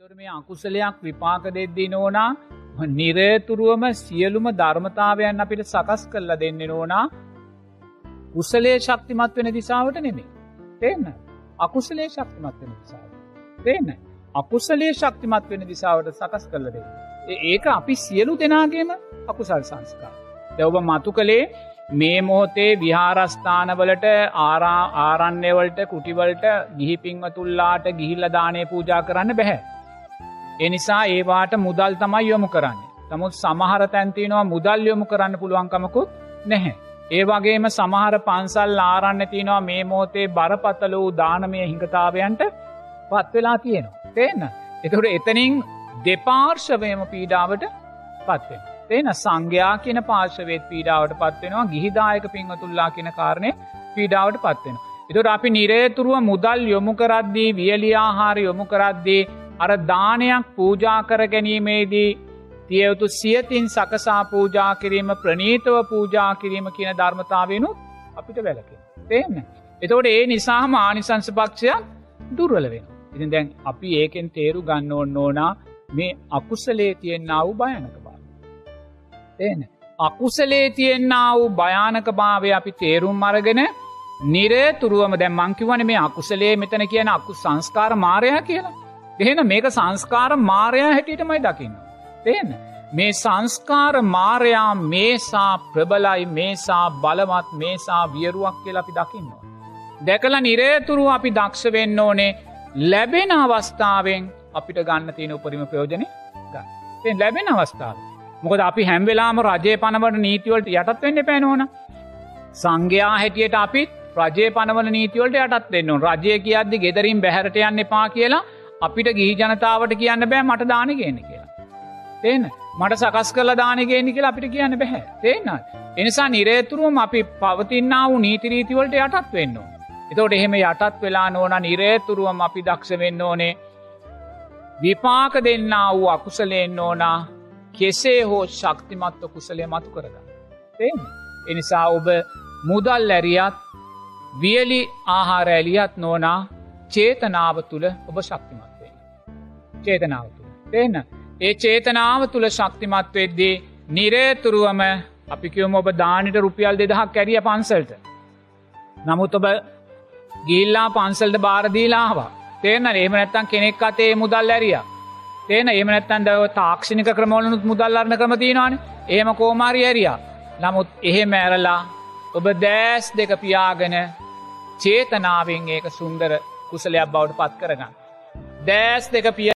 එතොට මේ අකුසලයක් විපාක දෙද්දී නෝනා නිරේතුරුවම සියලුම ධර්මතාවයන් අපිට සකස් කරලා දෙන්න නෝනා උසලේ ශක්තිමත් වෙන දිසාවට නෙමේ. තේන්න අකුසලේ ශක්තිමත් වෙන දිසාාව. තේන්න අකුසලේ ශක්තිමත් වෙන දිසාවට සකස් කරල දෙ. ඒක අපි සියලු දෙනාගේම අකුසල් සංස්කා. දැවබ මතු කළේ මේ මොහොතේ විහාරස්ථානවලට ආරා ආරන්නයවලට කුටිවලට ගිහි පින්වතුල්ලාට ගිහිල්ල දානය පූජා කරන්න බැහැ. එනිසා ඒවාට මුදල් තමයි යොමු කරන්නේ. තමුත් සමහර තැන්තිනවා මුදල් යොමු කරන්න පුළුවන්කමකුත් නැහැ. ඒ වගේම සමහර පන්සල් ආරන්න තිනවා මේ මෝතේ බරපතල වූ දානමය හිඟතාවයන්ට පත්වෙලා තියෙනවා. තිේන්න. එතුට එතනින් දෙපාර්ශවයම පීඩාවට පත්වෙන. තේන සංඝයා කියන පාර්ශවේත් පීඩාවට පත්වෙනවා ගිහිදායක පින්වතුල්ලා කියන කාරණය පීඩාවට පත්වෙන. එතුට අපි නිරේතුරුව මුදල් යොමු කරද්දී වියලියාහාර යොමු කරද්දී අර දානයක් පූජා කර ගැනීමේදී තියයුතු සියතින් සකසා පූජා කිරීම ප්‍රනීතව පූජා කිරීම කියන ධර්මතාවෙනුත් අපිට වැලකෙන. තේන්න. එතවට ඒ නිසාහම ආනිසංස පක්ෂයක් දුර්වල වෙන. ඉතින් දැන් අපි ඒකෙන් තේරු ගන්න ඕන්න ඕනා මේ අකුසලේ තියෙන්න්න වූ භයනක බා. තේන. අකුසලේ තියෙන්න්න වූ භයානක භාවය අපි තේරුම් අරගෙන නිරේතුරුවම දැ මංකිවන මේ අකුසලේ මෙතන කියන අකු සංස්කාර මාරය කියලා. එහෙන මේක සංස්කාර මාරයා හැටියටමයි දකින්න. තේන. මේ සංස්කාර මාරයා මේසා ප්‍රබලයි මේසා බලවත් මේසා වියරුවක් කියලා අපි දකින්නවා. දැකල නිරේතුරු අපි දක්ෂ වෙන්න ඕනේ ලැබෙන අවස්ථාවෙන් අපිට ගන්න තියෙන උපරිම ප්‍රයෝජනය ගන්න. ලැබෙන අවස්ථාව. මොකද අපි හැම්වෙලාම රජය පනවට නීතිවලට යටත් වෙන්න පැනෝන. සංඝයා හැටියට අපිත් රජය පනවල නීතිවලට යටත් දෙන්න රජය කියද්දි ගෙදරින් බැහරට යන්න එපා කියලා අපිට ගිහි ජනතාවට කියන්න බෑ මට දාන ගන්න කියලා. තේන මට සකස් කල දානගේනි කියලා අපිට කියන්න බැහැ තේන්න. එනිසා නිරේතුරුවම අපි පවතින්න වූ නීතිරීතිවලට යටත් වෙන්න. එතවට එහෙම යටත් වෙලා නෝන නිරේතුරුවම අපි දක්ෂ වෙන්න ඕනේ විපාක දෙන්න වූ අකුසලයෙන් ඕනා කෙසේ හෝ ශක්තිමත්ව කුසලය මතු කරගන්න. තේන. එනිසා ඔබ මුදල් ඇරියත් වියලි ආහාර ඇලියත් නෝනා චේතනාව තුළ ඔබ ශක්තිමත්. චේතනාව තුළ. දෙන්න. ඒ චේතනාව තුළ ශක්තිමත් වෙද්දී නිරේතුරුවම අපිකිවම ඔබ දානිට රුපියල් දෙදහක් කැරිය පන්සල්ට. නමුත් ඔබ ගිල්ලා පන්සල්ට බාරදීලාවා. තේන ඒම නැත්තන් කෙනෙක් අතේ මුදල් ඇරිය. තේන ඒම නැත්තන් දව තාක්ෂණික ක්‍රමෝලනුත් මුදල්ලරන ක්‍රමතිනවාන ඒම කෝමාරි ඇරියා. නමුත් එහෙම ඇරලා ඔබ දෑස් දෙක පියාගෙන චේතනාවෙන් ඒක සුන්දර කුසලයක් බවට පත් කරගන්න. දෑස් දෙක පිය